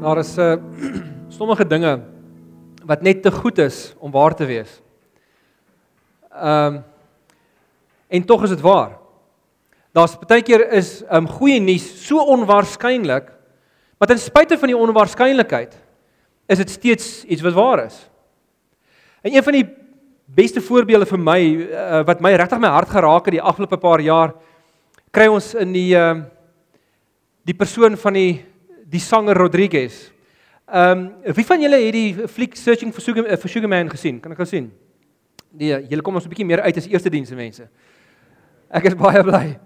Daar is uh sommige dinge wat net te goed is om waar te wees. Ehm um, en tog is dit waar. Daar's baie keer is um goeie nuus so onwaarskynlik, maar ten spyte van die onwaarskynlikheid is dit steeds iets wat waar is. En een van die beste voorbeelde vir my uh, wat my regtig my hart geraak het die afgelope paar jaar kry ons in die ehm uh, die persoon van die die sanger Rodriguez. Ehm um, wie van julle het die fliek Searching for Sugar uh, for Sugar Man gesien? Kan ek gou sien? Nee, julle kom ons 'n bietjie meer uit as eerste dienste mense. Ek is baie bly.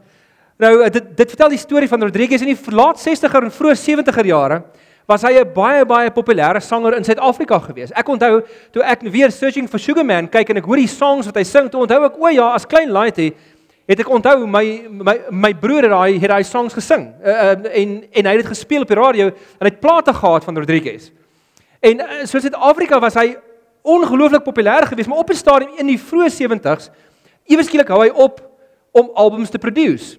Nou dit dit vertel die storie van Rodriguez in die laat 60er en vroeë 70er jare was hy 'n baie baie populêre sanger in Suid-Afrika gewees. Ek onthou toe ek weer Searching for Sugar Man kyk en ek hoor die songs wat hy sing, toe onthou ek o ja, as klein laaitie het ek onthou my my my broer het daai het daai songs gesing uh, en en hy het dit gespeel op die radio en hy het plate gehad van Rodriguez. En uh, so in Suid-Afrika was hy ongelooflik populêr geweest, maar op 'n stadium in die vroeë 70s ewe skielik hou hy op om albums te produce.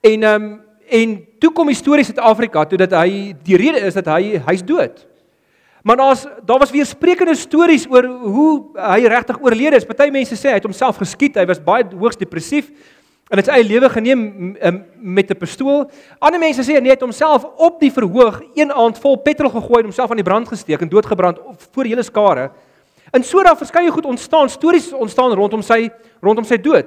En ehm um, en toe kom die storie Suid-Afrika toe dat hy die rede is dat hy hy's dood. Maar daar's daar was weer sprekende stories oor hoe hy regtig oorlede is. Party mense sê hy het homself geskiet. Hy was baie hoogs depressief en het sy eie lewe geneem met 'n pistool. Ander mense sê nee, hy het homself op die verhoog een aand vol petrol gegooi en homself aan die brand gesteek en doodgebrand voor hele skare. En so daar verskeie goed ontstaan, stories ontstaan rondom sy rondom sy dood.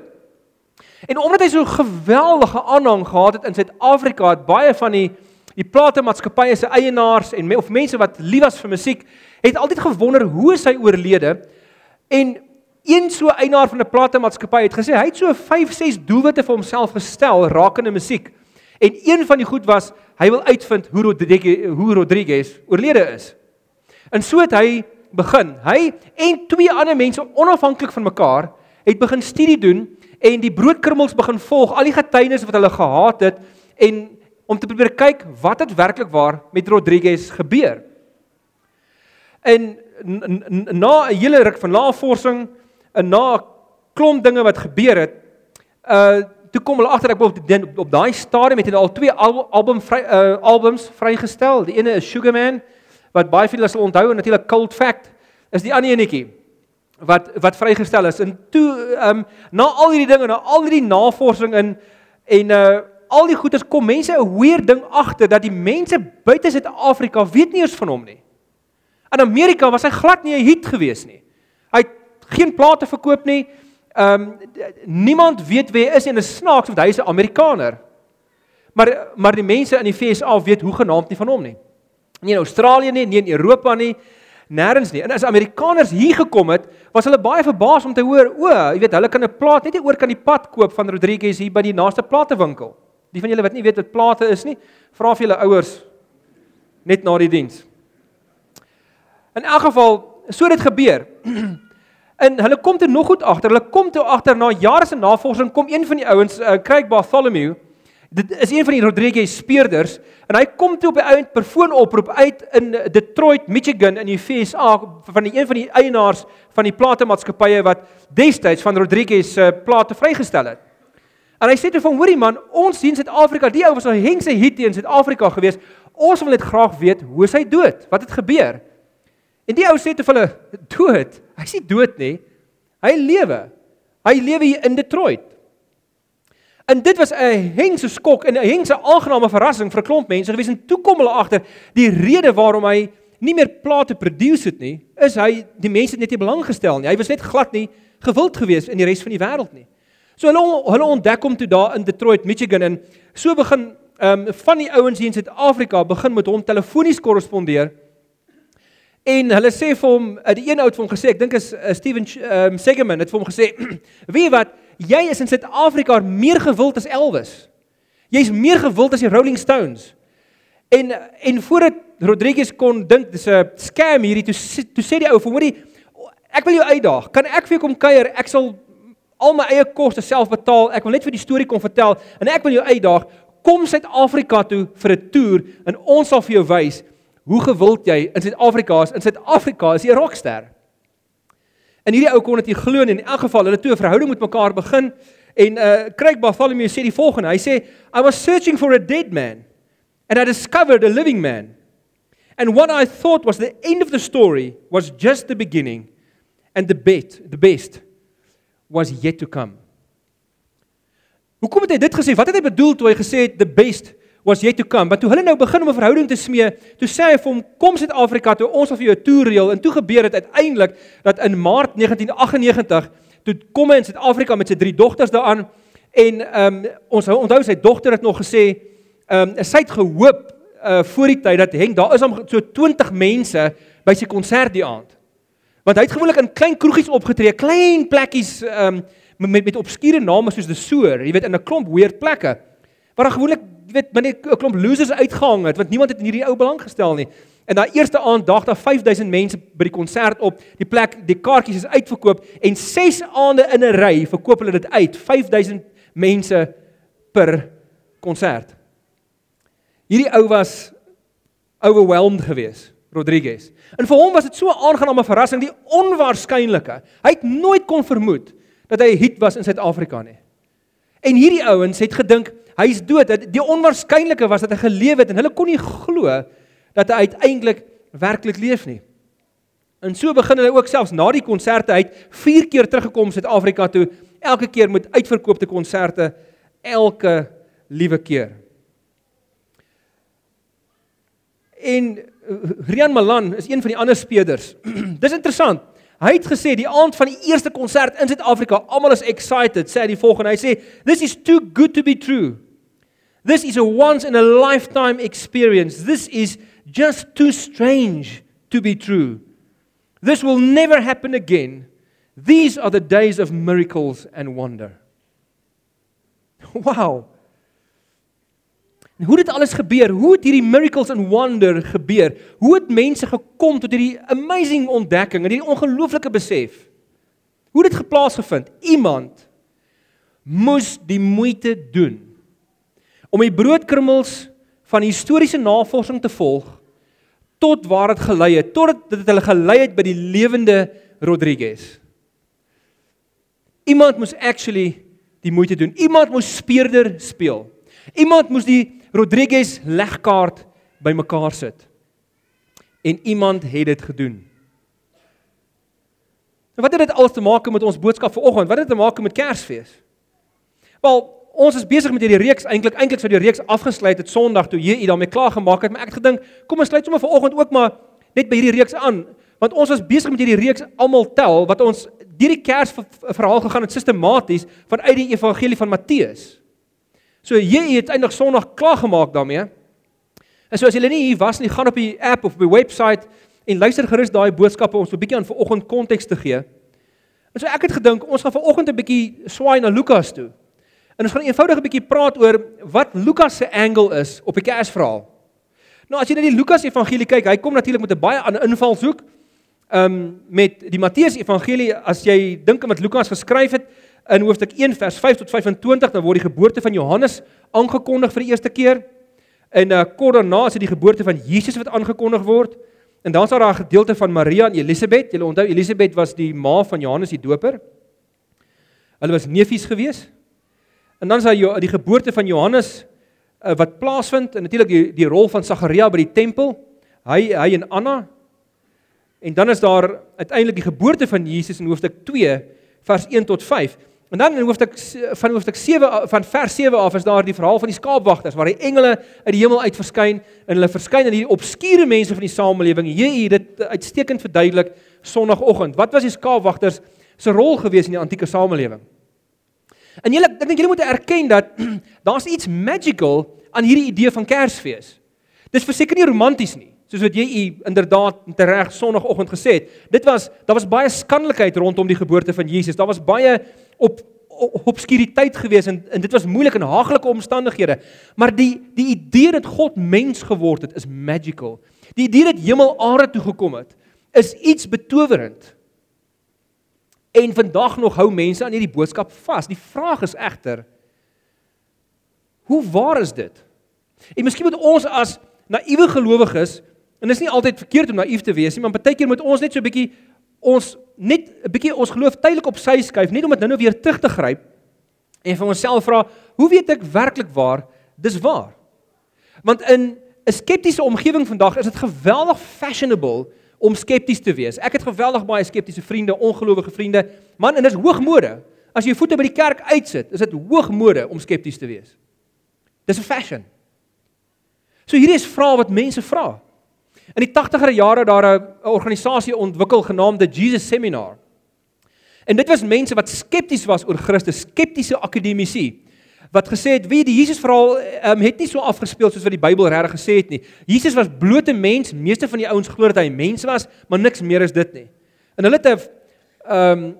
En omdat hy so geweldige aanhang gehad het in Suid-Afrika, het baie van die Die platemaatskappye se eienaars en of mense wat lief was vir musiek, het altyd gewonder hoe hy oorlede. En een so eienaar van 'n platemaatskappy het gesê hy het so 5, 6 doelwitte vir homself gestel rakende musiek. En een van die goed was hy wil uitvind hoe Rodriguez hoe Rodriguez oorlede is. En so het hy begin. Hy en twee ander mense onafhanklik van mekaar het begin studie doen en die broodkrummels begin volg, al die getuienis wat hulle gehad het en om te probeer kyk wat het werklik waar met Rodriguez gebeur. En na 'n hele ruk van navorsing en na 'n klomp dinge wat gebeur het, uh toe kom hulle agter ek op op, op daai stadium het hulle al twee al, album vry uh albums vrygestel. Die ene is Sugar Man wat baie veel sal onthou en natuurlik Cold Fact is die ander enetjie wat wat vrygestel is. En toe um na al hierdie dinge, na al hierdie navorsing in en uh al die goeders kom mense 'n weird ding agter dat die mense buite Suid-Afrika weet nie eens van hom nie. In Amerika was hy glad nie 'n hit gewees nie. Hy het geen plate verkoop nie. Ehm um, niemand weet wie hy is en is snaaks want hy is 'n Amerikaner. Maar maar die mense in die FSA weet hoe genaamd nie van hom nie. Nie in Australië nie, nie in Europa nie, nêrens nie. En as Amerikaners hier gekom het, was hulle baie verbaas om te hoor, o, jy weet, hulle kan 'n plaat net nie oor kan die pad koop van Rodriguez hier by die naaste platewinkel. Die van julle wat nie weet wat plate is nie, vra vir julle ouers net na die diens. In elk geval, so dit gebeur. En hulle kom toe nog goed agter. Hulle kom toe agter na jare se navorsing kom een van die ouens, uh, Craig Bartholomew, dit is een van die Rodriguez speurders en hy kom toe op die ouend per foonoproep uit in Detroit, Michigan in die FSA van die een van die eienaars van die platemaatskappye wat destyds van Rodriguez se uh, plate vrygestel het. En hy sê toe van hoorie man, ons sien Suid-Afrika, die ou was 'n hengse hit in Suid-Afrika gewees. Ons wil net graag weet hoe is hy dood? Wat het gebeur? En die ou sê toe vir hulle, dood. Hy sê dood nê. Hy lewe. Hy lewe hier in Detroit. En dit was 'n hengse skok en 'n hengse aangename verrassing vir 'n klomp mense gewees en toe kom hulle agter die rede waarom hy nie meer plate produce het nie, is hy die mense het net nie belang gestel nie. Hy was net glad nie gewild gewees in die res van die wêreld nie. So hulle hulle ontdek hom toe daar in Detroit, Michigan en so begin ehm um, van die ouens hier in Suid-Afrika begin met hom telefonies korrespondeer. En hulle sê vir hom, uh, die een ou het hom gesê, ek dink is uh, Steven ehm um, Segerman het vir hom gesê, "Wie wat, jy is in Suid-Afrika meer gewild as Elvis. Jy's meer gewild as die Rolling Stones." En en voordat Rodriguez kon dink dis 'n scam hierdie toe toe sê die ou vir hoorie, "Ek wil jou uitdaag. Kan ek vir jou kom kuier? Ek sal al my eie koste self betaal. Ek wil net vir die storie kom vertel en ek wil jou uitdaag, kom Suid-Afrika toe vir 'n toer en ons sal vir jou wys hoe gewild jy in Suid-Afrika is. In Suid-Afrika is jy 'n rockster. En hierdie ou kon dit nie glo nie. In elk geval, hulle toe 'n verhouding met mekaar begin en uh Craig Bartholomew sê die volgende. Hy sê I was searching for a dead man and I discovered a living man. And what I thought was the end of the story was just the beginning and the best, the best was yet to come. Hoekom het hy dit gesê? Wat het hy bedoel toe hy gesê het the best was yet to come? Want toe hulle nou begin om 'n verhouding te smee, toe sê hy vir hom kom Suid-Afrika toe ons sal vir jou 'n toer reël en toe gebeur dit uiteindelik dat in Maart 1998 toe kom hy in Suid-Afrika met sy drie dogters daaraan en ehm um, ons onthou sy dogter het nog gesê ehm um, sy het gehoop uh voor die tyd dat Henk daar is om so 20 mense by sy konsert die aand. Want hy het gewoonlik in klein kroegies opgetree, klein plekkies ehm um, met met obskure name soos the Soor, jy weet in 'n klomp weird plekke. Waar daar gewoonlik, jy weet, binne 'n klomp losers uitgehang het want niemand het in hierdie ou belang gestel nie. En daai eerste aand dag daar 5000 mense by die konsert op. Die plek, die kaartjies is uitverkoop en 6 aande in 'n ry verkoop hulle dit uit. 5000 mense per konsert. Hierdie ou was overwhelmed geweest, Rodriguez. En vir hom was dit so 'n aangename verrassing, die onwaarskynlike. Hy het nooit kon vermoed dat hy 'n hit was in Suid-Afrika nie. En hierdie ouens het gedink hy's dood. Die onwaarskynlike was dat hy geleef het en hulle kon nie glo dat hy uiteindelik werklik leef nie. En so begin hulle ook selfs na die konserte uit 4 keer teruggekom Suid-Afrika toe, elke keer met uitverkoopte konserte elke liewe keer. En Rian Malan is een van die ander spelers. Dis interessant. Hy het gesê die aand van die eerste konsert in Suid-Afrika, almal is excited, sê hy die volgende. Hy sê, "This is too good to be true. This is a once in a lifetime experience. This is just too strange to be true. This will never happen again. These are the days of miracles and wonder." Wow. En hoe dit alles gebeur? Hoe het hierdie miracles and wonder gebeur? Hoe het mense gekom tot hierdie amazing ontdekking en hierdie ongelooflike besef? Hoe dit geplaas gevind? Iemand moes die moeite doen om die broodkrummels van historiese navorsing te volg tot waar dit gelei het, tot dit hulle gelei het by die lewende Rodriguez. Iemand moes actually die moeite doen. Iemand moes speurder speel. Iemand moes die Rodriguez legkaart bymekaar sit. En iemand het dit gedoen. En wat het dit alles te maak met ons boodskap vanoggend? Wat het dit te maak met Kersfees? Wel, ons is besig met hierdie reeks eintlik eintlik sou die reeks afgesluit het Sondag toe jy daarmee klaar gemaak het, maar ek het gedink, kom ons sluit sommer vanoggend ook maar net by hierdie reeks aan, want ons was besig met hierdie reeks almal tel wat ons deur die Kersverhaal gegaan het sistematies vanuit die evangelie van Matteus. So jy het eintlik Sondag klaar gemaak daarmee. En so as jy nie hier was nie, gaan op die app of op die webwerf en luister gerus daai boodskappe ons 'n bietjie aan vanoggend konteks te gee. En so ek het gedink ons gaan vanoggend 'n bietjie swaai na Lukas toe. En ons gaan eenvoudig 'n bietjie praat oor wat Lukas se angle is op die Kersverhaal. Nou as jy na die Lukas Evangelie kyk, hy kom natuurlik met 'n baie ander invalshoek. Ehm um, met die Matteus Evangelie, as jy dink aan wat Lukas geskryf het, in hoofstuk 1 vers 5 tot 25 dan word die geboorte van Johannes aangekondig vir die eerste keer. En uh, kort daarna is dit die geboorte van Jesus wat aangekondig word. En dan is daar 'n gedeelte van Maria en Elisabet. Julle onthou Elisabet was die ma van Johannes die Doper. Hulle was neefies gewees. En dan is daar die geboorte van Johannes uh, wat plaasvind en natuurlik die, die rol van Sagaria by die tempel. Hy hy en Anna. En dan is daar uiteindelik die geboorte van Jesus in hoofstuk 2 vers 1 tot 5. En dan in hoofstuk van hoofstuk 7 van vers 7 af is daar die verhaal van die skaapwagters waar die engele uit die hemel uit verskyn en hulle verskyn aan die obskure mense van die samelewing. Hier dit uitstekend verduidelik sonoggend. Wat was die skaapwagters se rol gewees in die antieke samelewing? En julle ek dink julle moet erken dat daar's iets magical aan hierdie idee van Kersfees. Dis verseker nie romanties nie soos wat jy u inderdaad tereg sonoggend gesê het. Dit was daar was baie skandelikheid rondom die geboorte van Jesus. Daar was baie op obskuriteit gewees en, en dit was moeilik en haaglike omstandighede. Maar die die idee dat God mens geword het is magical. Die idee dat hemel aarde toe gekom het is iets betowerend. En vandag nog hou mense aan hierdie boodskap vas. Die vraag is egter hoe waar is dit? En miskien moet ons as naïewe gelowiges En dit is nie altyd verkeerd om naïef te wees nie, maar baie keer moet ons net so 'n bietjie ons net 'n bietjie ons geloof tydelik op sy skuif, net om dit nou-nou weer terug te gryp en vir onsself vra, hoe weet ek werklik waar dis waar? Want in 'n skeptiese omgewing vandag is dit geweldig fashionable om skepties te wees. Ek het geweldig baie skeptiese vriende, ongelowige vriende. Man, en dit is hoogmode. As jy jou voete by die kerk uitsit, is dit hoogmode om skepties te wees. Dis 'n fashion. So hierdie is vrae wat mense vra. In die 80er jare daar 'n organisasie ontwikkel genaamd the Jesus Seminar. En dit was mense wat skepties was oor Christus, skeptiese akademici wat gesê het, "Wie die Jesus verhaal um, het nie so afgespeel soos wat die Bybel regtig gesê het nie. Jesus was blote mens, meeste van die ouens glo dat hy mens was, maar niks meer is dit nie." En hulle het 'n ehm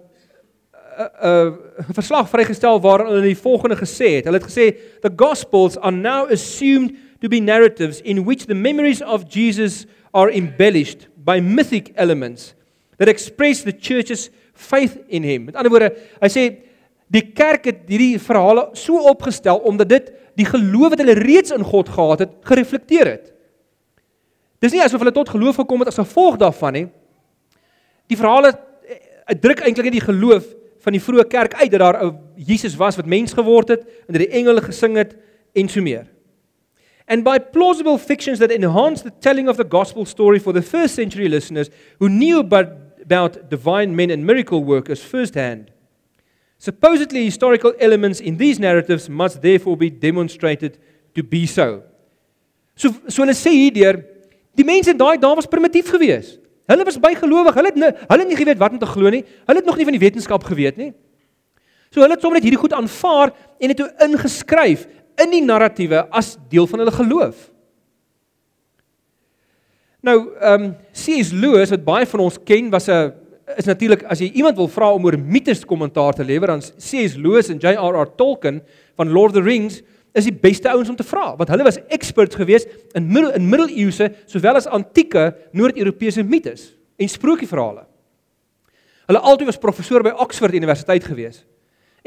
'n 'n verslag vrygestel waarin hulle die volgende gesê het. Hulle het gesê, "The Gospels are now assumed to be narratives in which the memories of Jesus are embellished by mythic elements that express the church's faith in him." Met ander woorde, hy sê Die kerk het hierdie verhale so opgestel omdat dit die geloof wat hulle reeds in God gehad het, gereflekteer het. Dis nie asof hulle tot geloof gekom het as gevolg daarvan nie. Die verhale eh, druk eintlik net die geloof van die vroeë kerk uit dat daar 'n Jesus was wat mens geword het en dat die engele gesing het en so meer. And by plausible fictions that enhance the telling of the gospel story for the first century listeners who knew about, about divine men and miracle workers firsthand. Supposedly historical elements in these narratives must therefore be demonstrated to be so. So so hulle sê hierdeur die mense daai dae was primitief geweest. Hulle was bygelowig. Hulle het ne, hulle het nie geweet wat om te glo nie. Hulle het nog nie van die wetenskap geweet nie. So hulle het sommer net hierdie goed aanvaar en dit toe ingeskryf in die narratiewe as deel van hulle geloof. Nou, ehm um, C.S. Lewis wat baie van ons ken was 'n is natuurlik as jy iemand wil vra om oor mites kommentaar te lewer dan C.S. Lewis en J.R.R. Tolkien van Lord of the Rings is die beste ouens om te vra want hulle was experts geweest in middel in middeleeuse sowel as antieke noord-Europese mites en sprookieverhale. Hulle albei was professor by Oxford Universiteit geweest.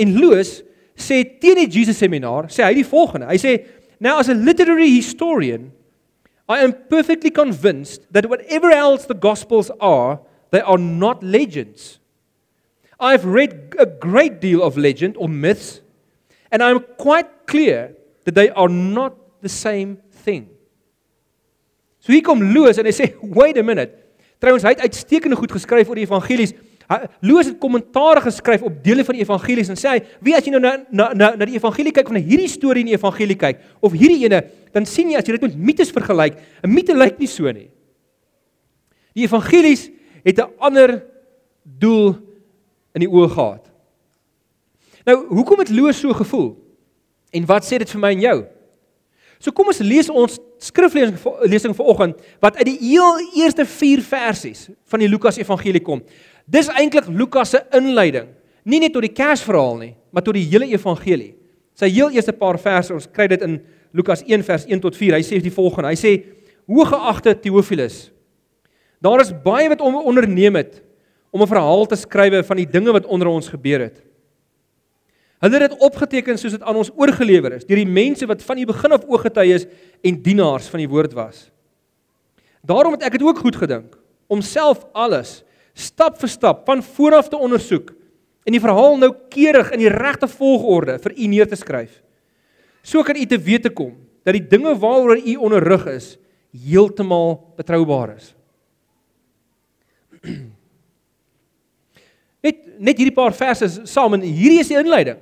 En Lewis sê teen die Jesus seminar sê hy die volgende. Hy sê now as a literary historian I am perfectly convinced that whatever else the gospels are They are not legends. I've read a great deal of legend or myths, and I'm quite clear that they are not the same thing. So hier kom Loos en hy sê, "Wait a minute." Trouwens, hy het uitstekende goed geskryf oor die evangelies. Loos het kommentaar geskryf op dele van die evangelies en sê hy, "Wie as jy nou na na na, na die evangelie kyk of na hierdie storie in die evangelie kyk of hierdie ene, dan sien jy as jy dit met mites vergelyk, 'n mite lyk nie so nie. Die evangelies het 'n ander doel in die oë gehad. Nou, hoekom het Loos so gevoel? En wat sê dit vir my en jou? So kom ons lees ons skriflesing lesing vanoggend wat uit die heel eerste 4 versies van die Lukas Evangelie kom. Dis eintlik Lukas se inleiding, nie net tot die Kersverhaal nie, maar tot die hele evangelie. Sy heel eerste paar verse, ons kry dit in Lukas 1 vers 1 tot 4. Hy sê die volgende. Hy sê: "Hoëgeagte Theophilus, Daar is baie wat om onderneem het om 'n verhaal te skrywe van die dinge wat onder ons gebeur het. Hulle het dit opgeteken soos dit aan ons oorgelewer is deur die mense wat van die begin af ooggetuies en dienaars van die woord was. Daarom het ek dit ook goed gedink om self alles stap vir stap van vooraf te ondersoek en die verhaal noukeurig in die regte volgorde vir u neer te skryf. So kan u te wete kom dat die dinge waaroor u onderrig is heeltemal betroubaar is. Net net hierdie paar verse saam en hierdie is die inleiding.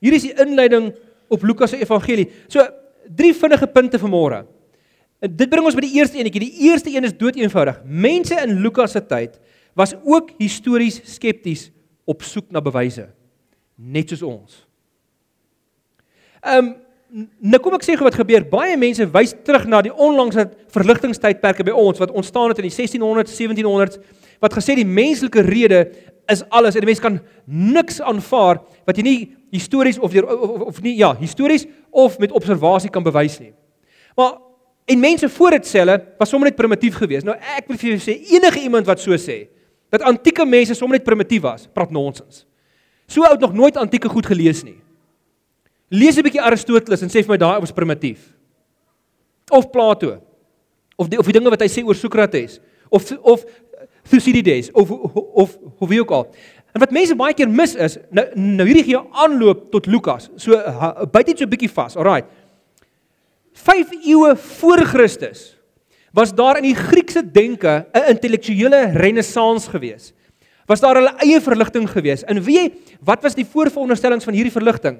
Hier is die inleiding op Lukas se evangelie. So drie vinnige punte vir môre. Dit bring ons by die eerste eenetjie. Die eerste een is dood eenvoudig. Mense in Lukas se tyd was ook histories skepties op soek na bewyse, net soos ons. Ehm um, nou kom ek sê gou wat gebeur. Baie mense wys terug na die onlangse verligtingstydperke by ons wat ontstaan het in die 1600s, 1700s wat gesê die menslike rede is alles en 'n mens kan niks aanvaar wat jy nie histories of, of of nie ja, histories of met observasie kan bewys nie. Maar en mense voor dit selle was sommer net primitief geweest. Nou ek wil vir julle sê enige iemand wat so sê dat antieke mense sommer net primitief was, praat nonsens. So oud nog nooit antieke goed gelees nie. Lees 'n bietjie Aristoteles en sê vir my daai was primitief. Of Plato. Of die of die dinge wat hy sê oor Sokrates of of Thucydides of of hoe wie ook al. En wat mense baie keer mis is, nou nou hierdie gee aanloop tot Lukas. So byt net so 'n bietjie vas. Alraai. 5 eeue voor Christus was daar in die Griekse denke 'n intellektuele renessans gewees. Was daar hulle eie verligting gewees. En weet jy wat was die voorveronderstellings van hierdie verligting?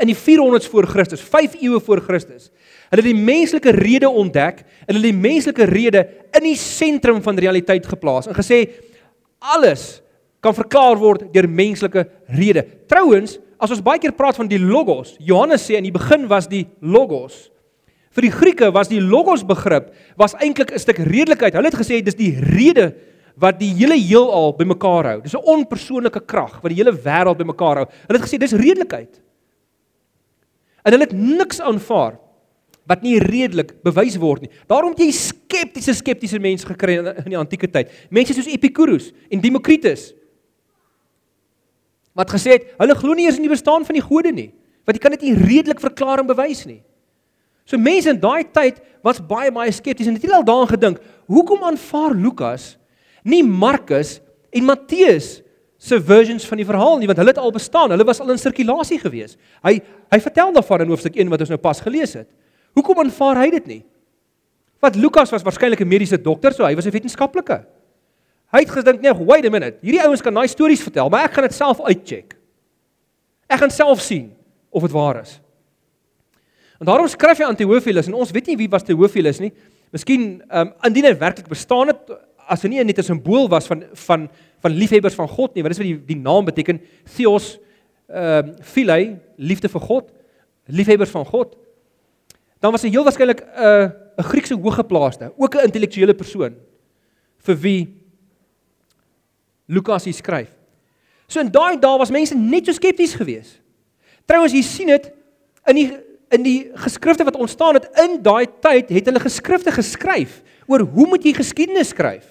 In die 400s voor Christus, 5 eeue voor Christus. Hulle het die menslike rede ontdek hulle die menslike rede in die sentrum van realiteit geplaas en gesê alles kan verklaar word deur menslike rede. Trouwens, as ons baie keer praat van die logos, Johannes sê in die begin was die logos. Vir die Grieke was die logos begrip was eintlik 'n stuk redelikheid. Hulle het gesê dis die rede wat die hele heelal bymekaar hou. Dis 'n onpersoonlike krag wat die hele wêreld bymekaar hou. Hulle het gesê dis redelikheid. En hulle het niks aanvaar wat nie redelik bewys word nie. Daarom het jy skeptiese skeptiese mense gekry in, die antieke tyd. Mense soos Epicurus en Democritus wat gesê het hulle glo nie eers in die bestaan van die gode nie, want jy kan dit nie redelik verklaar en bewys nie. So mense in daai tyd was baie baie skepties en het hulle al daaraan gedink, hoekom aanvaar Lukas nie Markus en Matteus se versions van die verhaal nie, want hulle het al bestaan, hulle was al in sirkulasie gewees. Hy hy vertel daarvan in hoofstuk 1 wat ons nou pas gelees het. Hoekom aanvaar hy dit nie? Want Lukas was waarskynlik 'n mediese dokter, so hy was 'n wetenskaplike. Hy het gedink, nee, wait a minute. Hierdie ouens kan daai stories vertel, maar ek gaan dit self uitcheck. Ek gaan self sien of dit waar is. En daarom skryf hy aan Theophilus en ons weet nie wie was Theophilus nie. Miskien ehm um, indien hy werklik bestaan het as hy nie net 'n simbool was van van van liefhebbers van God nie, wat is wat die die naam beteken? Theos ehm um, philia, liefde vir God, liefhebbers van God. Dan was hy heel waarskynlik 'n uh, 'n Griekse hoëgeplaaste, ook 'n intellektuele persoon vir wie Lukas hier skryf. So in daai dae was mense net so skepties geweest. Trouwens jy sien dit in die in die geskrifte wat ontstaan het in daai tyd het hulle geskrifte geskryf oor hoe moet jy geskiedenis skryf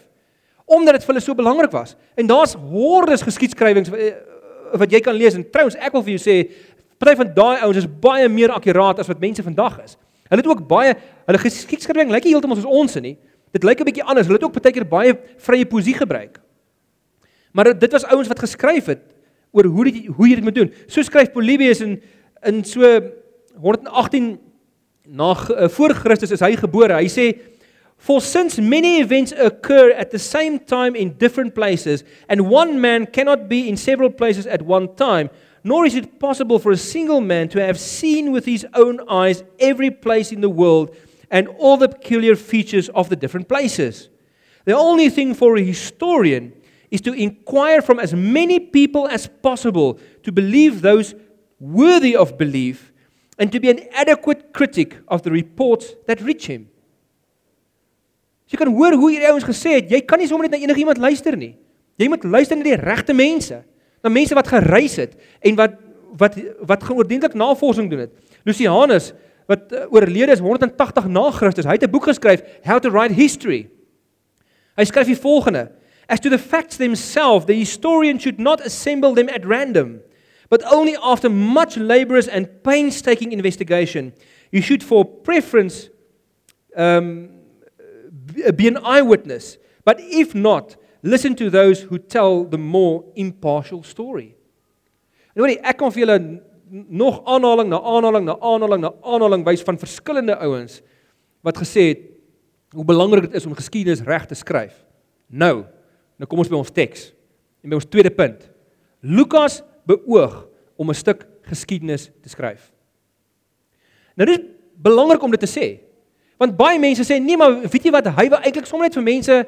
omdat dit vir hulle so belangrik was. En daar's hordes geskiedskrywings eh, wat jy kan lees. En trouens ek wil vir jou sê party van daai ouens is baie meer akkuraat as wat mense vandag is. Hulle het ook baie hulle geskiedskrywing lyk nie heeltemal soos ons nie. Dit lyk 'n bietjie anders. Hulle het ook baie keer baie vrye poesie gebruik. Maar dit was ouens wat geskryf het oor hoe dit hoe jy dit moet doen. So skryf Polybius in in so 118 na uh, voor Christus is hy gebore. Hy sê For since many events occur at the same time in different places and one man cannot be in several places at one time nor is it possible for a single man to have seen with his own eyes every place in the world and all the peculiar features of the different places. The only thing for a historian is to inquire from as many people as possible to believe those worthy of belief and to be an adequate critic of the reports that reach him. Jy kan hoor hoe hierdie ouens gesê het, jy kan nie sommer net na enigiemand luister nie. Jy moet luister na die regte mense, na mense wat gereis het en wat wat wat geoordentlik navorsing doen het. Lucianus wat uh, oorlede is 180 na Christus, hy het 'n boek geskryf, How to Write History. Hy skryf die volgende: As to the facts themselves, the historian should not assemble them at random but only after much laborious and painstaking investigation. You should, for preference, um, be an eyewitness. But if not, listen to those who tell the more impartial story. Nou nee, ek kan vir julle nog aanhaling na aanhaling na aanhaling na aanhaling wys van verskillende ouens wat gesê het hoe belangrik dit is om geskiedenis reg te skryf. Nou, nou kom ons by ons teks. En by ons tweede punt. Lukas beoog om 'n stuk geskiedenis te skryf. Nou dis belangrik om dit te sê. Want baie mense sê nee, maar weet jy wat, hy wou eintlik sommer net vir mense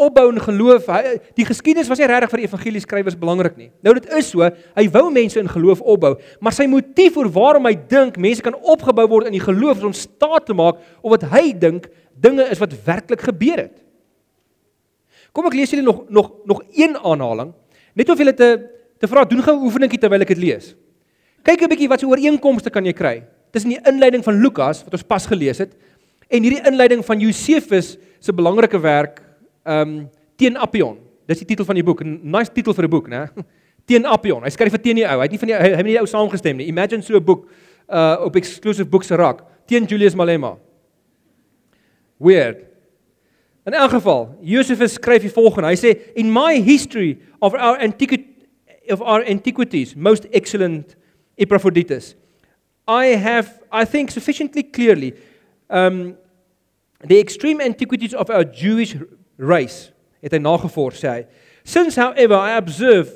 opbou in geloof. Hy, die geskiedenis was nie regtig vir evangelie skrywers belangrik nie. Nou dit is so, hy wou mense in geloof opbou, maar sy motief vir waarom hy dink mense kan opgebou word in die geloof is om staat te maak op wat hy dink dinge is wat werklik gebeur het. Kom ek lees julle nog nog nog een aanhaling, net of julle te te vra doen gou 'n oefeningkie terwyl ek dit lees. Kyk 'n bietjie wat se ooreenkomste kan jy kry tussen die inleiding van Lukas wat ons pas gelees het en hierdie inleiding van Josefus se belangrike werk ehm um, teen Appion. Dis die titel van die boek. 'n Nice titel vir 'n boek, né? Teen Appion. Hy skryf vir teen die ou. Hy het nie van die hy het nie die ou saamgestem nie. Imagine so 'n boek uh op exclusive books raak teen Julius Malema. Weird. In elk geval, Josephus skryf die volgende. Hy sê in my history of our antiquity of our antiquities, most excellent Epaphroditus. I have I think sufficiently clearly um the extreme antiquities of our Jewish race. Het hy nagevors sê hy. Since however I observe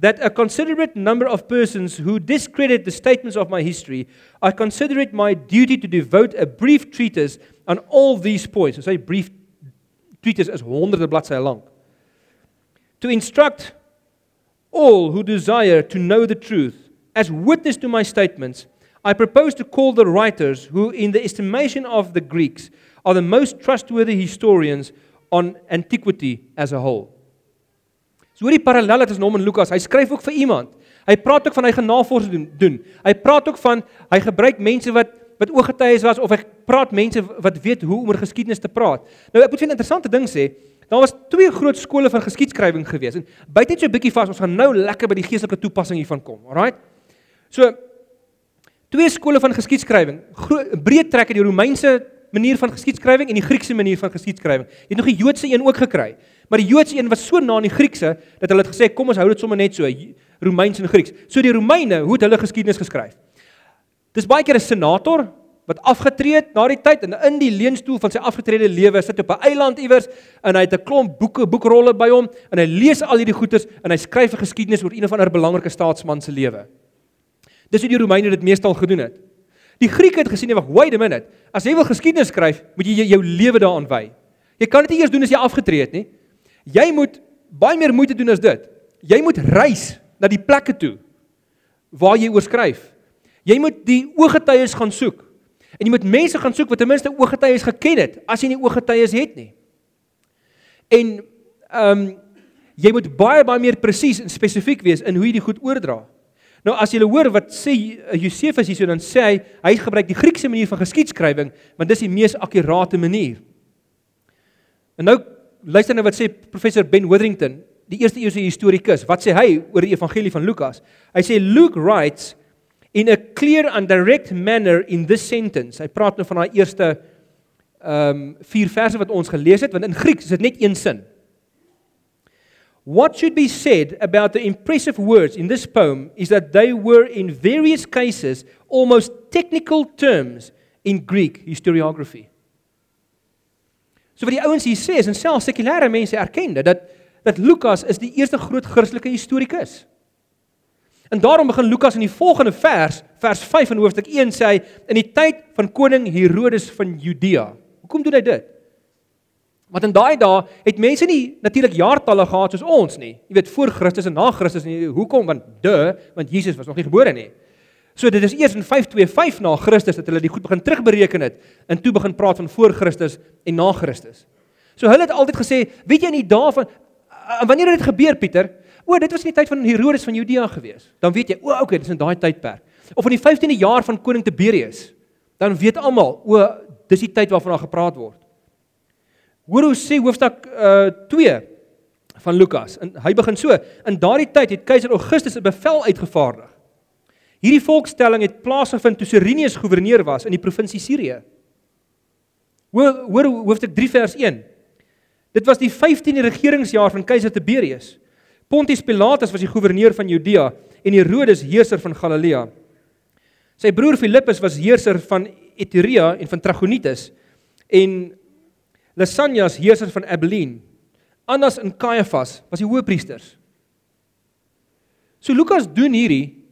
that a considerate number of persons who discredit the statements of my history, I consider it my duty to devote a brief treatise on all these points. So 'n brief treatise is honderde bladsye lank. To instruct all who desire to know the truth as witness to my statements, I propose to call the writers who in the estimation of the Greeks are the most trustworthy historians on antiquity as a whole. So hoor die parallel tussen hom en Lukas. Hy skryf ook vir iemand. Hy praat ook van hy gaan navorsing doen, doen. Hy praat ook van hy gebruik mense wat wat ooggetuies was of hy praat mense wat weet hoe om oor geskiedenis te praat. Nou ek moet vir 'n interessante ding sê. Daar was twee groot skole van geskiedskrywing gewees. En byt net so 'n bietjie vas, ons gaan nou lekker by die geestelike toepassing hiervan kom. Alraight. So twee skole van geskiedskrywing. Breed trek uit die Romeinse manier van geskiedskrywing en die Griekse manier van geskiedskrywing. Jy het nog die Joodse een ook gekry. Maar die Joodse een was so na aan die Griekse dat hulle het gesê kom ons hou dit sommer net so Romeins en Grieks. So die Romeine, hoe het hulle geskiedenis geskryf? Dis baie keer 'n senator wat afgetree het na die tyd en in die leunstoel van sy afgetrede lewe sit op 'n eiland iewers en hy het 'n klomp boeke, boekrolle by hom en hy lees al hierdie goeters en hy skryf 'n geskiedenis oor een of ander belangrike staatsman se lewe. Dis hoe die Romeine dit meestal gedoen het. Die Grieke het gesien, wag, wait a minute. As jy wil geskiedenis skryf, moet jy jou lewe daaraan wy. Jy kan dit nie eers doen as jy afgetree het nie. Jy moet baie meer moeite doen as dit. Jy moet reis na die plekke toe waar jy oorskryf. Jy moet die ooggetuies gaan soek. En jy moet mense gaan soek wat ten minste ooggetuies geken het as jy nie ooggetuies het nie. En ehm um, jy moet baie baie meer presies en spesifiek wees in hoe jy dit goed oordra. Nou as jy hoor wat sê Josefus hierso dan sê hy hy gebruik die Griekse manier van geskiedskrywing want dis die mees akkurate manier. En nou luister nou wat sê professor Ben Witherington, die eerste eeuse historikus. Wat sê hy oor die evangelie van Lukas? Hy sê Luke writes in a clear and direct manner in this sentence. Hy praat nou van daai eerste ehm um, vier verse wat ons gelees het, want in Grieks is dit net een sin. What should be said about the impressive words in this poem is that they were in various cases almost technical terms in Greek historiography. So wat die ouens hier sê is en selfs sekulêre mense erken dit dat dat Lukas is die eerste groot Christelike historikus. En daarom begin Lukas in die volgende vers, vers 5 in hoofstuk 1 sê hy in die tyd van koning Herodes van Judea. Hoekom doen hy dit? Want in daai dae het mense nie natuurlik jaartalle gehad soos ons nie. Jy weet voor Christus en na Christus nie. Hoekom? Want de, want Jesus was nog nie gebore nie. So dit is eers in 525 na Christus dat hulle die goed begin terugbereken het en toe begin praat van voor Christus en na Christus. So hulle het altyd gesê, weet jy in die dae van wanneer het dit gebeur Pieter? O, dit was in die tyd van Herodes van Judea gewees. Dan weet jy, o, okay, dis in daai tydperk. Of in die 15de jaar van koning Tiberius. Dan weet almal, o, dis die tyd waarvan daar gepraat word. Hoor hoe sê hoofstuk uh 2 van Lukas. En hy begin so: In daardie tyd het keiser Augustus 'n bevel uitgevaardig Hierdie volkstelling het plaasgevind toe Sirenius goewerneur was in die provinsie Sirië. Hoor hoor hoofstuk 3 vers 1. Dit was die 15de regeringsjaar van keiser Tiberius. Pontius Pilatus was die goewerneur van Judea en Herodes heerser van Galilea. Sy broer Filippus was heerser van Iturea en van Trachonitis en Lysanias heerser van Abilene. Annas en Caiaphas was die hoëpriesters. So Lukas doen hierdie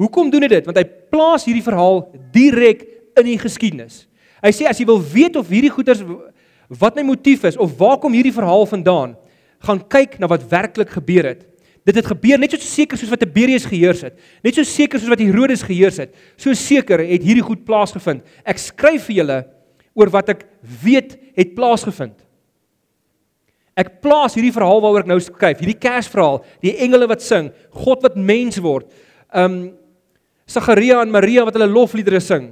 Hoekom doen hy dit? Want hy plaas hierdie verhaal direk in die geskiedenis. Hy sê as jy wil weet of hierdie goeters wat my motief is of waar kom hierdie verhaal vandaan, gaan kyk na wat werklik gebeur het. Dit het gebeur net so seker soos wat Tiberius geheers het, net so seker soos wat Herodes geheers het. So seker het hierdie goed plaasgevind. Ek skryf vir julle oor wat ek weet het plaasgevind. Ek plaas hierdie verhaal waaroor ek nou skryf, hierdie Kersverhaal, die engele wat sing, God wat mens word. Um Sagaria en Maria wat hulle lofliedere sing.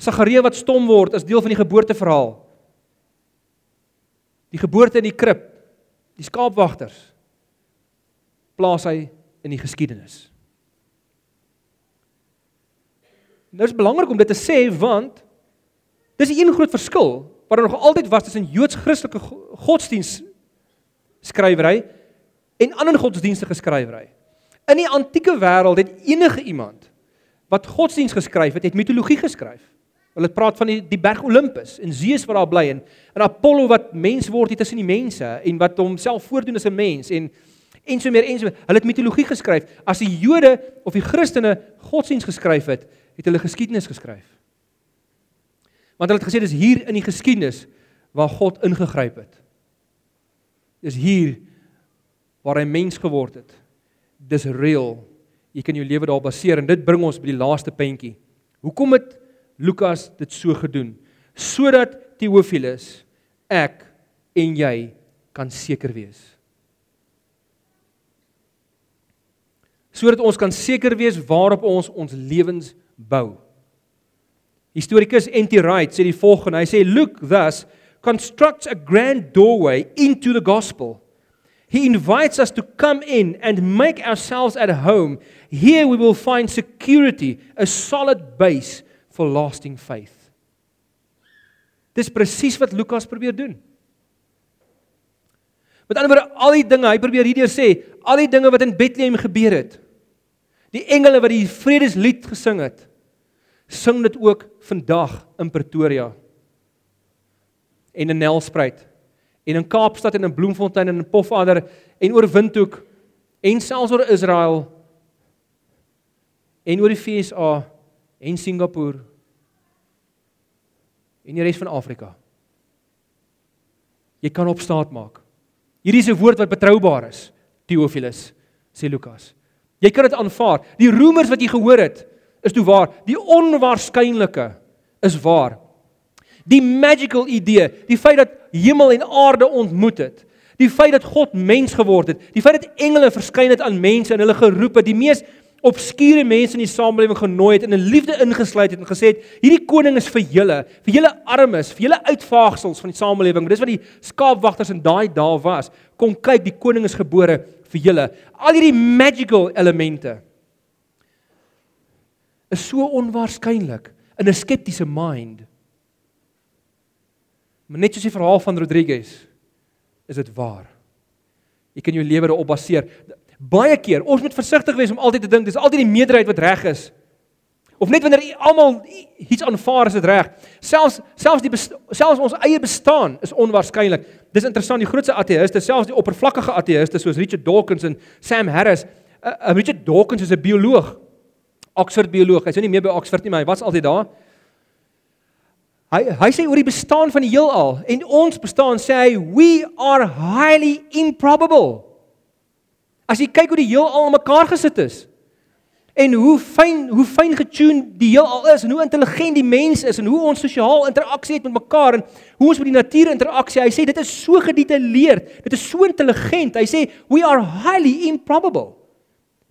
Sagaria wat stom word as deel van die geboorteverhaal. Die geboorte in die krib, die skaapwagters plaas hy in die geskiedenis. Nou is belangrik om dit te sê want dis 'n een groot verskil wat daar nog altyd was tussen Joods-Christelike godsdiens skrywery en ander godsdienstige skrywery. In die antieke wêreld het enige iemand wat godsdiens geskryf het, het mitologie geskryf. Hulle praat van die die berg Olympus en Zeus wat daar bly en en Apollo wat mens word tussen die mense en wat homself voordoen as 'n mens en en so meer en so meer. Hulle het mitologie geskryf. As die Jode of die Christene godsdiens geskryf het, het hulle geskiedenis geskryf. Want hulle het gesê dis hier in die geskiedenis waar God ingegryp het. Dis hier waar hy mens geword het. Dis real. Jy kan jou lewe daarop baseer en dit bring ons by die laaste puntjie. Hoekom het Lukas dit so gedoen? Sodat Theophilus ek en jy kan seker wees. Sodat ons kan seker wees waarop ons ons lewens bou. Historikus N.T. Wright sê die volgende, hy sê Luke thus constructs a grand doorway into the gospel. He invites us to come in and make ourselves at home. Here we will find security, a solid base for lasting faith. Dis presies wat Lukas probeer doen. Met ander woorde, al die dinge, hy probeer hierdeur sê, al die dinge wat in Bethlehem gebeur het. Die engele wat die vredeslied gesing het, sing dit ook vandag in Pretoria. En in Nelspruit en in Kaapstad en in Bloemfontein en in Pofadder en oor Windhoek en selfs oor Israel en oor die FSA en Singapore en die res van Afrika. Jy kan op staat maak. Hierdie is 'n woord wat betroubaar is, Theophilus, sê Lukas. Jy kan dit aanvaar. Die roemers wat jy gehoor het, is toe waar. Die onwaarskynlike is waar. Die magical idee, die feit dat hemel en aarde ontmoet het, die feit dat God mens geword het, die feit dat engele verskyn het aan mense en hulle geroep het, die mees obskure mense in die samelewing genooi het en in liefde ingesluit het en gesê het hierdie koning is vir julle, vir julle armes, vir julle uitvaagsels van die samelewing. Dis wat die skaapwagters in daai dae was. Kom kyk, die koning is gebore vir julle. Al hierdie magical elemente is so onwaarskynlik in 'n skeptiese mind. Maar net soos die verhaal van Rodriguez is dit waar. Jy kan jou lewe daarop baseer baie keer ons moet versigtig wees om altyd te dink dis altyd die meerderheid wat reg is. Of net wanneer almal iets aanvaar is dit reg. Selfs selfs die selfs ons eie bestaan is onwaarskynlik. Dis interessant die grootste ateïste, selfs die oppervlakkige ateïste soos Richard Dawkins en Sam Harris. Uh, uh, Richard Dawkins is 'n bioloog. Oxford bioloog. Hy's nou nie meer by Oxford nie, maar hy was altyd daar. Hy hy sê oor die bestaan van die heelal en ons bestaan sê hy we are highly improbable. As jy kyk hoe die heelal mekaar gesit is en hoe fyn hoe fyn getune die heelal is en hoe intelligent die mens is en hoe ons sosiaal interaksie het met mekaar en hoe ons met die natuur interaksie. Hy sê dit is so gedetailleerd, dit is so intelligent. Hy sê we are highly improbable.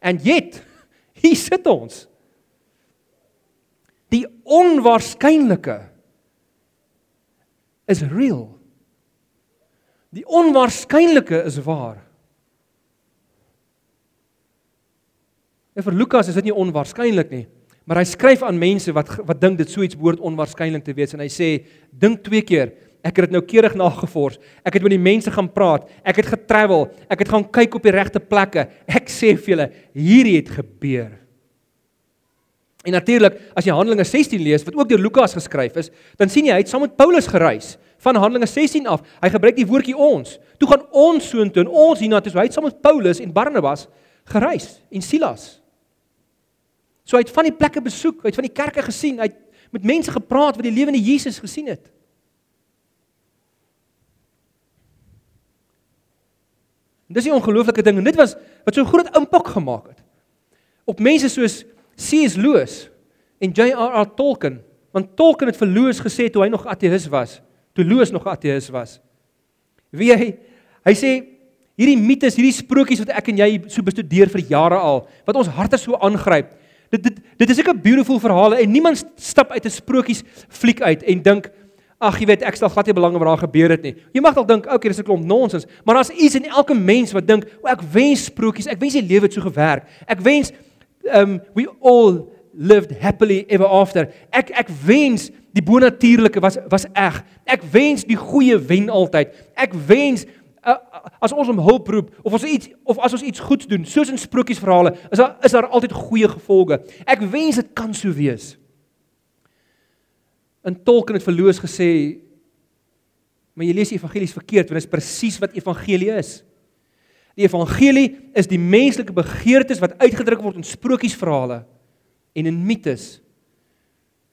And yet, hier sit ons. Die onwaarskynlike is real. Die onwaarskynlike is waar. En vir Lukas is dit nie onwaarskynlik nie, maar hy skryf aan mense wat wat dink dit sou iets behoort onwaarskynlik te wees en hy sê dink twee keer. Ek het dit nou keurig nagevors. Ek het met die mense gaan praat. Ek het getravel. Ek het gaan kyk op die regte plekke. Ek sê vir julle, hierdie het gebeur. En natuurlik, as jy Handelinge 16 lees wat ook deur Lukas geskryf is, dan sien jy hy het saam met Paulus gereis van Handelinge 16 af. Hy gebruik die woordjie ons. Toe gaan ons soontoe en ons hiernatoe. Hy het saam met Paulus en Barnabas gereis en Silas. So hy het van die plekke besoek, hy het van die kerke gesien, hy het met mense gepraat wat die lewende Jesus gesien het. En dis 'n ongelooflike ding en dit was wat so groot impak gemaak het op mense soos C.S. Lewis en J.R.R. Tolkien, want Tolkien het vir Lewis gesê toe hy nog ateïs was, toe Lewis nog ateïs was. Wie hy hy sê hierdie mites, hierdie sprokies wat ek en jy so bestudeer vir jare al, wat ons harte so aangryp, dit dit dit is 'n beautiful verhale en niemand stap uit 'n sprokies fliek uit en dink ag jy weet ek stel glad nie belang wat daar gebeur het nie. Jy mag dalk dink okay dis 'n klomp nonsens, maar daar's iets in elke mens wat dink o ek wens sprokies, ek wens die lewe het so gewerk. Ek wens um we all lived happily ever after. Ek ek wens die bonatuurlike was was eg. Ek wens die goeie wen altyd. Ek wens as ons om hulp roep of ons iets of as ons iets goeds doen, soos in sprokiesverhale, is daar is daar altyd goeie gevolge. Ek wens dit kan so wees. In Tolkien het verloos gesê maar jy lees die evangelies verkeerd want dit is presies wat evangelie is. Die evangelie is die menslike begeertes wat uitgedruk word in sprokiesverhale en in mites.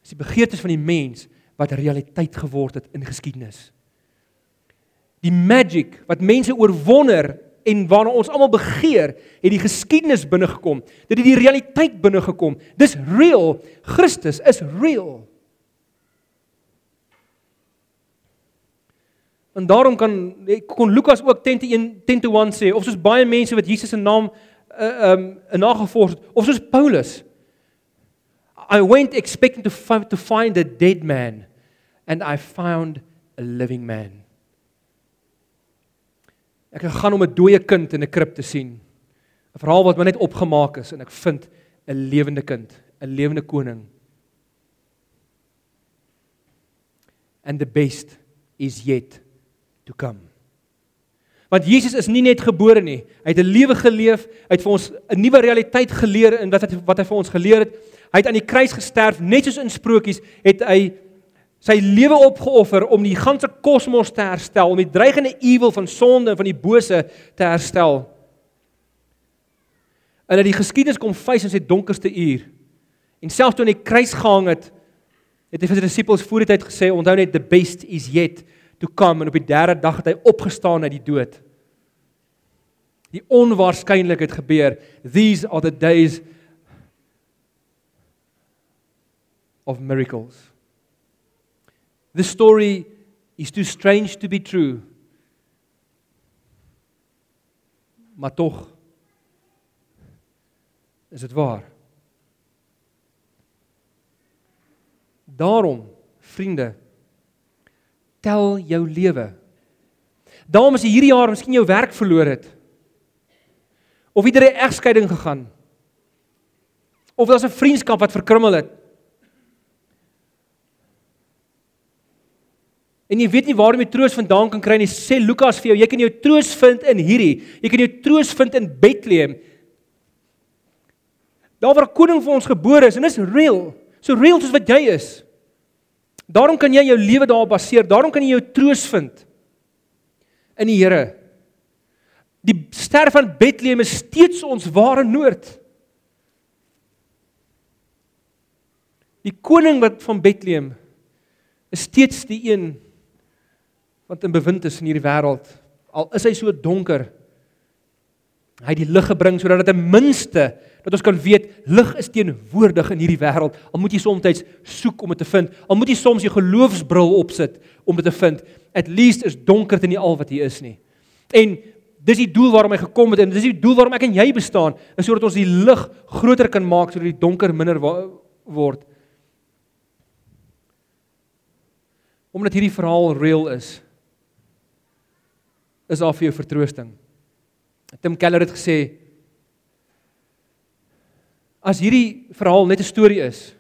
Dis die begeertes van die mens wat realiteit geword het in geskiedenis. Die magic wat mense oorwonder en waarna ons almal begeer, het die geskiedenis binne gekom. Dit het die realiteit binne gekom. Dis real. Christus is real. En daarom kan kon Lukas ook 10 te 1 10 te 1 sê of soos baie mense wat Jesus se naam uh um nagevolg het of soos Paulus I went expecting to find, to find a dead man and I found a living man. Ek het gegaan om 'n dooie kind in 'n krib te sien. 'n Verhaal wat maar net opgemaak is en ek vind 'n lewende kind, 'n lewende koning. And the best is yet to come. Want Jesus is nie net gebore nie. Hy het 'n lewe geleef, hy het vir ons 'n nuwe realiteit geleer in wat hy wat hy vir ons geleer het. Hy het aan die kruis gesterf, net soos in sprokies het hy sy lewe opgeoffer om die ganse kosmos te herstel, om die dreigende ewel van sonde en van die bose te herstel. En dat die geskiedenis kom face in sy donkerste uur. En selfs toe aan die kruis gehang het, het hy vir sy disippels voor die tyd gesê, onthou net the best is yet toe kom en op die derde dag het hy opgestaan uit die dood. Die onwaarskynlik het gebeur. These are the days of miracles. The story is too strange to be true. Maar tog is dit waar. Daarom, vriende, tel jou lewe. Daarom as jy hierdie jaar miskien jou werk verloor het of ieder 'n egskeiding gegaan of daar's 'n vriendskap wat verkrummel het. En jy weet nie waar om jy troos vandaan kan kry nie. Sê Lukas vir jou, jy kan jou troos vind in hierdie. Jy kan jou troos vind in Bethlehem. Daar waar 'n koning vir ons gebore is en dit is real. So real soos wat jy is. Daarom kan jy jou lewe daarop baseer. Daarom kan jy jou troos vind in die Here. Die ster van Bethlehem is steeds ons ware noord. Die koning wat van Bethlehem is steeds die een wat in bewind is in hierdie wêreld. Al is hy so donker. Hy die lig gebring sodat dit ten minste dat ons kan weet lig is teenwoordig in hierdie wêreld. Al moet jy soms soek om dit te vind. Al moet jy soms jou geloofsbril opsit om dit te vind. At least is donker dit nie al wat hier is nie. En dis die doel waarom hy gekom het en dis die doel waarom ek en jy bestaan, is sodat ons die lig groter kan maak sodat die donker minder word. Omdat hierdie verhaal reël is, is daar vir jou vertroosting. Tim Keller het gesê as hierdie verhaal net 'n storie is,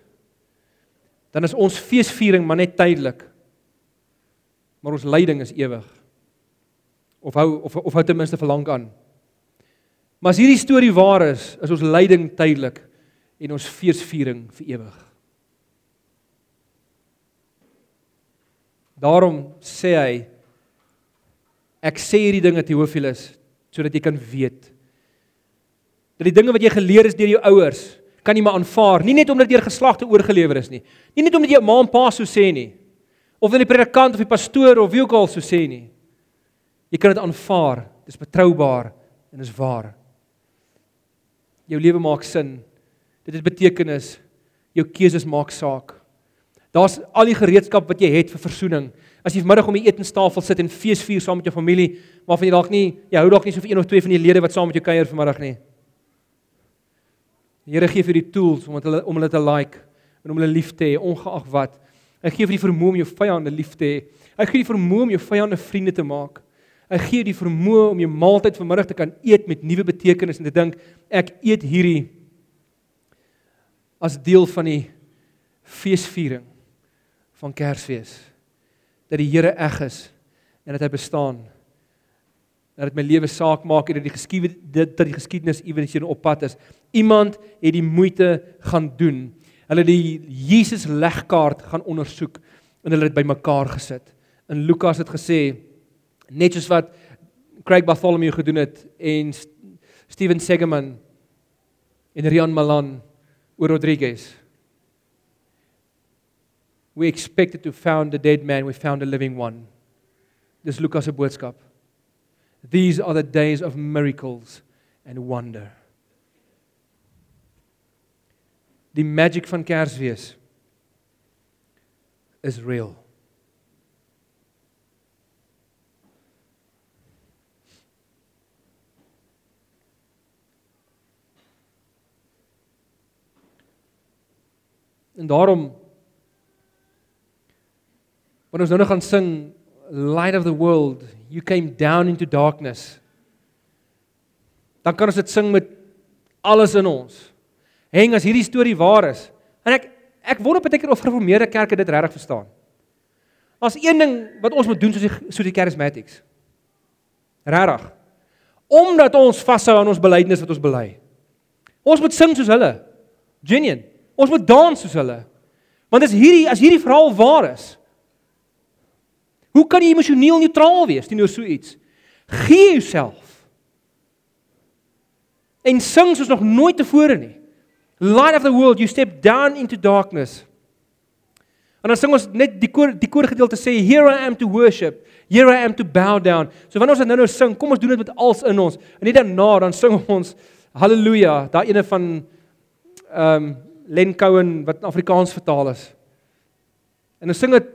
dan is ons feesviering maar net tydelik. Maar ons lyding is ewig. Of hou of of hou ten minste vir lank aan. Maar as hierdie storie waar is, is ons lyding tydelik en ons feesviering vir ewig. Daarom sê hy ek sê hierdie dinge te Hoofilus sodat jy kan weet dat die dinge wat jy geleer is deur jou ouers kan jy maar aanvaar, nie net omdat deur geslagte oorgelewer is nie. Nie net omdat jy ma en pa so sê nie. Of dan die predikant of die pastoor of wie ook al so sê nie. Jy kan dit aanvaar. Dit is betroubaar en is waar. Jou lewe maak sin. Dit het betekenis. Jou keuses maak saak. Daar's al die gereedskap wat jy het vir verzoening. As jy vanmiddag om die etenstafel sit en feesvier saam met jou familie, waarvan jy dalk nie, jy hou dalk nie so vir een of twee van die lede wat saam met jou kuier vanmiddag nie. Die Here gee vir die tools om hulle om hulle te like en om hulle lief te hê ongeag wat. Hy gee vir die vermoë om jou vyande lief te hê. Hy gee die vermoë om jou vyande vriende te maak. Hy gee die vermoë om jou maaltyd vanmiddag te kan eet met nuwe betekenis en te dink ek eet hierdie as deel van die feesviering van Kersfees dat die Here eg is en dat hy bestaan dat dit my lewe saak maak en dat die geskiedenis dit dat die geskiedenis iewers hier op pad is. Iemand het die moeite gaan doen. Hulle die Jesus legkaart gaan ondersoek en hulle het bymekaar gesit. In Lukas het gesê net soos wat Craig Bartholomew gedoen het en Steven Segeman en Rian Malan oor Rodriguez. We expected to found a dead man, we found a living one. Dis Lukas se boodskap. These are the days of miracles and wonder. Die magic van Kersfees is real. En daarom wanneer ons nou nog gaan sing light of the world you came down into darkness. Dan kan ons dit sing met alles in ons. Heng as hierdie storie waar is. En ek ek wonder baie keer of gereformeerde kerke dit regtig verstaan. As een ding wat ons moet doen soos die soos die charismatics. Regtig. Omdat ons vashou aan ons belydenis wat ons bely. Ons moet sing soos hulle. Genuine. Ons moet dans soos hulle. Want as hierdie as hierdie verhaal waar is, Hoe kan jy emosioneel neutraal wees teenoor so iets? Gee jouself. En sing soos nog nooit tevore nie. Light of the world, you step down into darkness. En dan sing ons net die koor die koor gedeelte sê here I am to worship, here I am to bow down. So wanneer ons dit nou nou sing, kom ons doen dit met als in ons. En net daarna dan sing ons haleluja, daai ene van ehm um, Len Cowan wat in Afrikaans vertaal is. En ons sing dit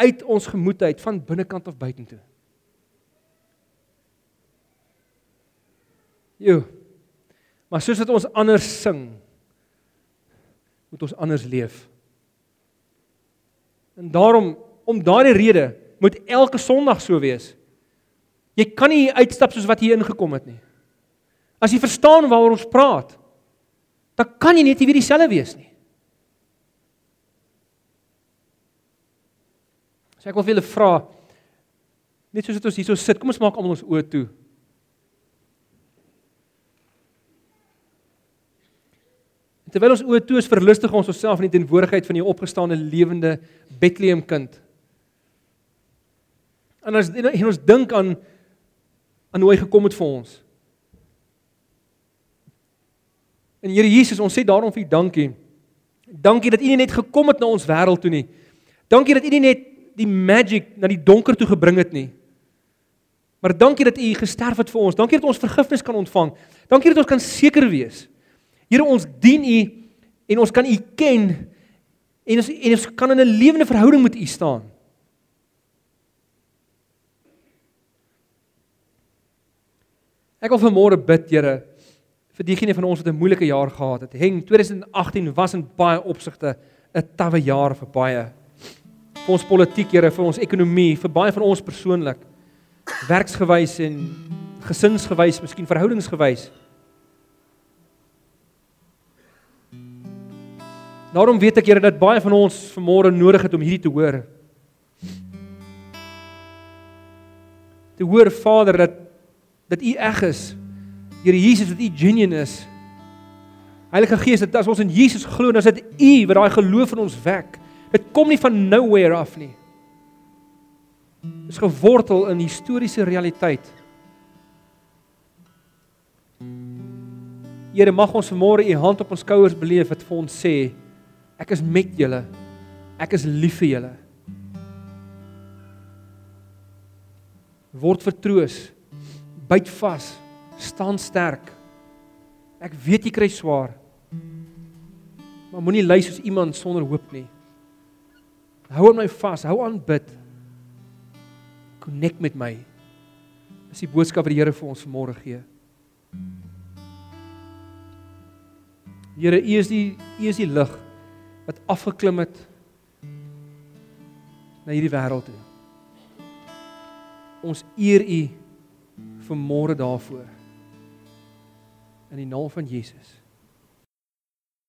uit ons gemoed uit van binnekant af buitentoe. Jo. Maar soos wat ons anders sing, moet ons anders leef. En daarom om daardie rede moet elke Sondag so wees. Jy kan nie uitstap soos wat jy ingekom het nie. As jy verstaan waaroor ons praat, dan kan jy net nie weer dieselfde wees nie. So ek wil vir julle vra net soos dit ons hierso sit, kom ons maak almal ons oë toe. En terwyl ons oë toe is, verlustig ons onsself in die teenwoordigheid van die opgestane lewende Bethlehem kind. En as en ons dink aan aan hoe hy gekom het vir ons. En Here Jesus, ons sê daarom vir U dankie. Dankie dat U nie net gekom het na ons wêreld toe nie. Dankie dat U nie net die magic na die donker toe gebring het nie. Maar dankie dat U gesterf het vir ons. Dankie dat ons vergifnis kan ontvang. Dankie dat ons kan seker wees. Here, ons dien U en ons kan U ken en ons en ons kan in 'n lewende verhouding met U staan. Ek wil vanmôre bid, Here, vir diegene van ons wat 'n moeilike jaar gehad het. Heng 2018 was in baie opsigte 'n tawwe jaar vir baie vir ons politiek, Here, vir ons ekonomie, vir baie van ons persoonlik. Werksgewys en gesinsgewys, miskien verhoudingsgewys. Daarom weet ek Here dat baie van ons vanmôre nodig het om hierdie te hoor. Te hoor Vader dat dat U eg is. Here Jesus dat U genuine is. Heilige Gees, dat as ons in Jesus glo, dan is dit U wat daai geloof in ons wek. Dit kom nie van nowhere af nie. Dit is gewortel in historiese realiteit. Here, mag ons vanmôre u hand op ons skouers beleef wat vir ons sê ek is met julle. Ek is lief vir julle. Word vertroos. Byt vas. Staan sterk. Ek weet jy kry swaar. Maar moenie ly soos iemand sonder hoop nie. Hou aan my vas, hou aan bid. Connect met my. Dis die boodskap wat die Here vir ons vanmôre gee. Here, U is die U is die lig wat afgeklim het na hierdie wêreld toe. Ons eer U vanmôre daarvoor. In die naam van Jesus.